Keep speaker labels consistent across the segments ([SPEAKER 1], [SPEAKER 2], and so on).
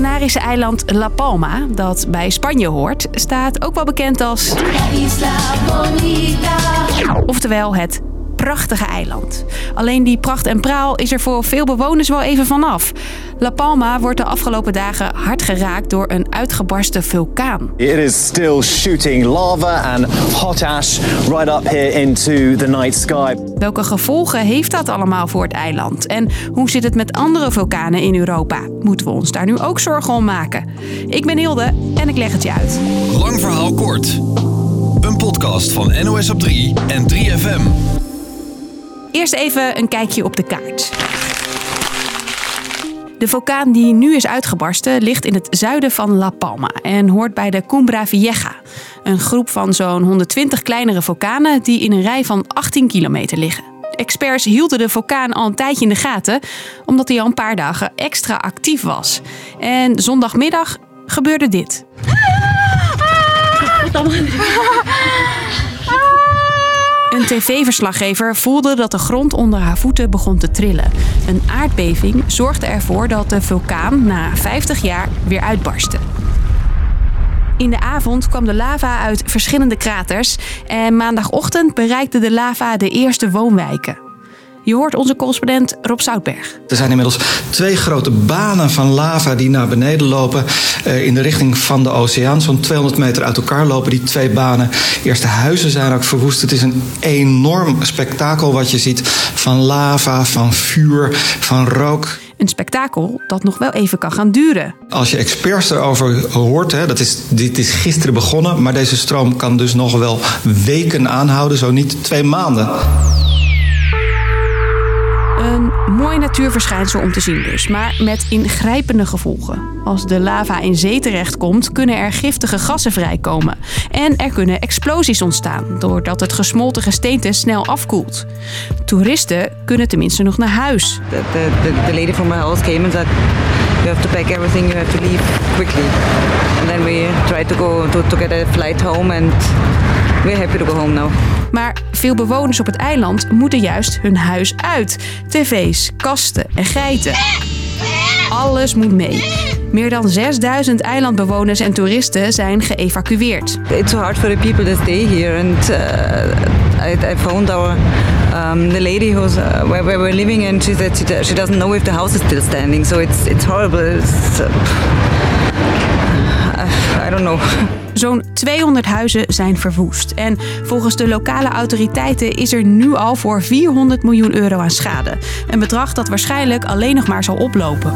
[SPEAKER 1] Canarische eiland La Palma, dat bij Spanje hoort, staat ook wel bekend als. Oftewel het prachtige eiland. Alleen die pracht en praal is er voor veel bewoners wel even vanaf. La Palma wordt de afgelopen dagen hard geraakt door een uitgebarste vulkaan.
[SPEAKER 2] It is still shooting lava and hot ash right up here into the night sky.
[SPEAKER 1] Welke gevolgen heeft dat allemaal voor het eiland? En hoe zit het met andere vulkanen in Europa? Moeten we ons daar nu ook zorgen om maken? Ik ben Hilde en ik leg het je uit.
[SPEAKER 3] Lang verhaal kort. Een podcast van NOS op 3 en 3FM.
[SPEAKER 1] Eerst even een kijkje op de kaart. De vulkaan die nu is uitgebarsten ligt in het zuiden van La Palma en hoort bij de Cumbra Vieja. Een groep van zo'n 120 kleinere vulkanen die in een rij van 18 kilometer liggen. Experts hielden de vulkaan al een tijdje in de gaten, omdat hij al een paar dagen extra actief was. En zondagmiddag gebeurde dit. Een tv-verslaggever voelde dat de grond onder haar voeten begon te trillen. Een aardbeving zorgde ervoor dat de vulkaan na 50 jaar weer uitbarstte. In de avond kwam de lava uit verschillende kraters en maandagochtend bereikte de lava de eerste woonwijken. Je hoort onze correspondent Rob Zoutberg.
[SPEAKER 4] Er zijn inmiddels twee grote banen van lava die naar beneden lopen eh, in de richting van de oceaan. Zo'n 200 meter uit elkaar lopen die twee banen. Eerste huizen zijn ook verwoest. Het is een enorm spektakel wat je ziet van lava, van vuur, van rook.
[SPEAKER 1] Een spektakel dat nog wel even kan gaan duren.
[SPEAKER 4] Als je experts erover hoort, hè, dat is, dit is gisteren begonnen, maar deze stroom kan dus nog wel weken aanhouden, zo niet twee maanden.
[SPEAKER 1] Mooi natuurverschijnsel om te zien dus, maar met ingrijpende gevolgen. Als de lava in zee terechtkomt, kunnen er giftige gassen vrijkomen. En er kunnen explosies ontstaan, doordat het gesmolten gesteente snel afkoelt. Toeristen kunnen tenminste nog naar huis.
[SPEAKER 5] The, the, the lady from my house came you have to pack everything, you have to leave quickly. And then we tried to go to, to get a flight home and we're happy to go home now.
[SPEAKER 1] Maar veel bewoners op het eiland moeten juist hun huis uit. TV's, kasten en geiten. Alles moet mee. Meer dan 6000 eilandbewoners en toeristen zijn geëvacueerd.
[SPEAKER 5] It's so hard for the people that stay here and uh, I, I phoned our um, the lady who's uh, where, where we're living and she said she, she doesn't know if the house is still standing so it's it's horrible. It's, uh, I don't know.
[SPEAKER 1] Zo'n 200 huizen zijn verwoest. En volgens de lokale autoriteiten is er nu al voor 400 miljoen euro aan schade. Een bedrag dat waarschijnlijk alleen nog maar zal oplopen.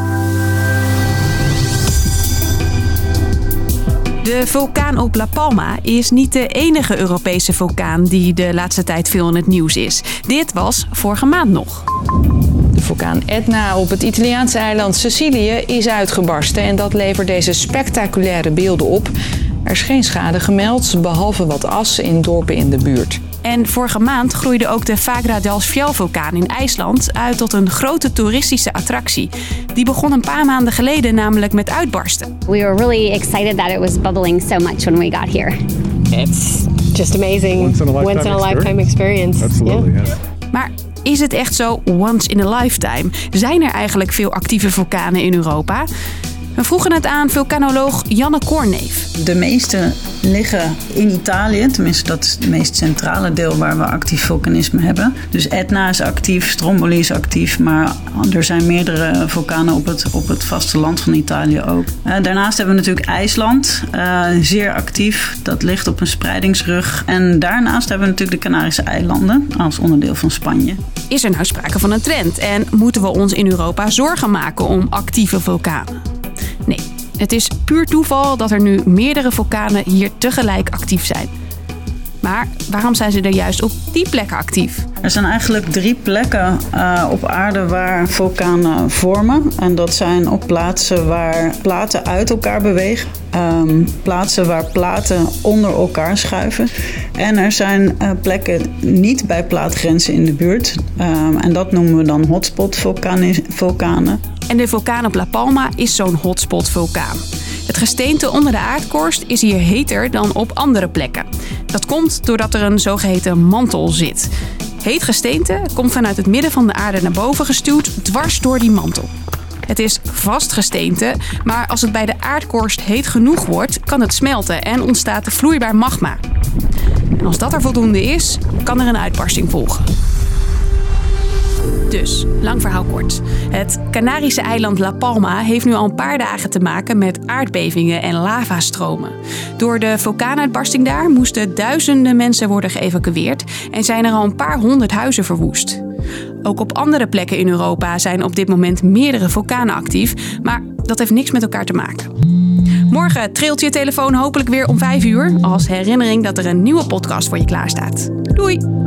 [SPEAKER 1] De vulkaan op La Palma is niet de enige Europese vulkaan die de laatste tijd veel in het nieuws is. Dit was vorige maand nog.
[SPEAKER 6] De vulkaan Etna op het Italiaanse eiland Sicilië is uitgebarsten en dat levert deze spectaculaire beelden op. Er is geen schade gemeld, behalve wat as in dorpen in de buurt.
[SPEAKER 1] En vorige maand groeide ook de Fagradalsfjall-vulkaan in IJsland uit tot een grote toeristische attractie. Die begon een paar maanden geleden namelijk met uitbarsten.
[SPEAKER 7] We were really excited that it was bubbling so much when we got here.
[SPEAKER 8] It's just amazing.
[SPEAKER 9] Once in a lifetime
[SPEAKER 8] Once in a lifetime experience.
[SPEAKER 9] Absolutely,
[SPEAKER 8] Yeah.
[SPEAKER 9] yes.
[SPEAKER 1] Maar is het echt zo once in a lifetime? Zijn er eigenlijk veel actieve vulkanen in Europa? We vroegen het aan vulkanoloog Janne Korneef.
[SPEAKER 10] De meeste liggen in Italië, tenminste dat is het meest centrale deel waar we actief vulkanisme hebben. Dus Etna is actief, Stromboli is actief, maar er zijn meerdere vulkanen op het, op het vasteland van Italië ook. Eh, daarnaast hebben we natuurlijk IJsland, eh, zeer actief. Dat ligt op een spreidingsrug. En daarnaast hebben we natuurlijk de Canarische eilanden als onderdeel van Spanje.
[SPEAKER 1] Is er nou sprake van een trend en moeten we ons in Europa zorgen maken om actieve vulkanen? Nee, het is puur toeval dat er nu meerdere vulkanen hier tegelijk actief zijn. Maar waarom zijn ze er juist op die plekken actief?
[SPEAKER 10] Er zijn eigenlijk drie plekken eh, op aarde waar vulkanen vormen. En dat zijn op plaatsen waar platen uit elkaar bewegen. Ehm, plaatsen waar platen onder elkaar schuiven. En er zijn eh, plekken niet bij plaatgrenzen in de buurt. Ehm, en dat noemen we dan hotspot vulkanen.
[SPEAKER 1] En de vulkaan op La Palma is zo'n hotspot vulkaan. Het gesteente onder de aardkorst is hier heter dan op andere plekken. Dat komt doordat er een zogeheten mantel zit. Heet gesteente komt vanuit het midden van de aarde naar boven gestuwd, dwars door die mantel. Het is vast gesteente, maar als het bij de aardkorst heet genoeg wordt, kan het smelten en ontstaat vloeibaar magma. En als dat er voldoende is, kan er een uitbarsting volgen. Dus, lang verhaal kort. Het Canarische eiland La Palma heeft nu al een paar dagen te maken met aardbevingen en lavastromen. Door de vulkaanuitbarsting daar moesten duizenden mensen worden geëvacueerd en zijn er al een paar honderd huizen verwoest. Ook op andere plekken in Europa zijn op dit moment meerdere vulkanen actief, maar dat heeft niks met elkaar te maken. Morgen trilt je telefoon hopelijk weer om 5 uur als herinnering dat er een nieuwe podcast voor je klaar staat. Doei!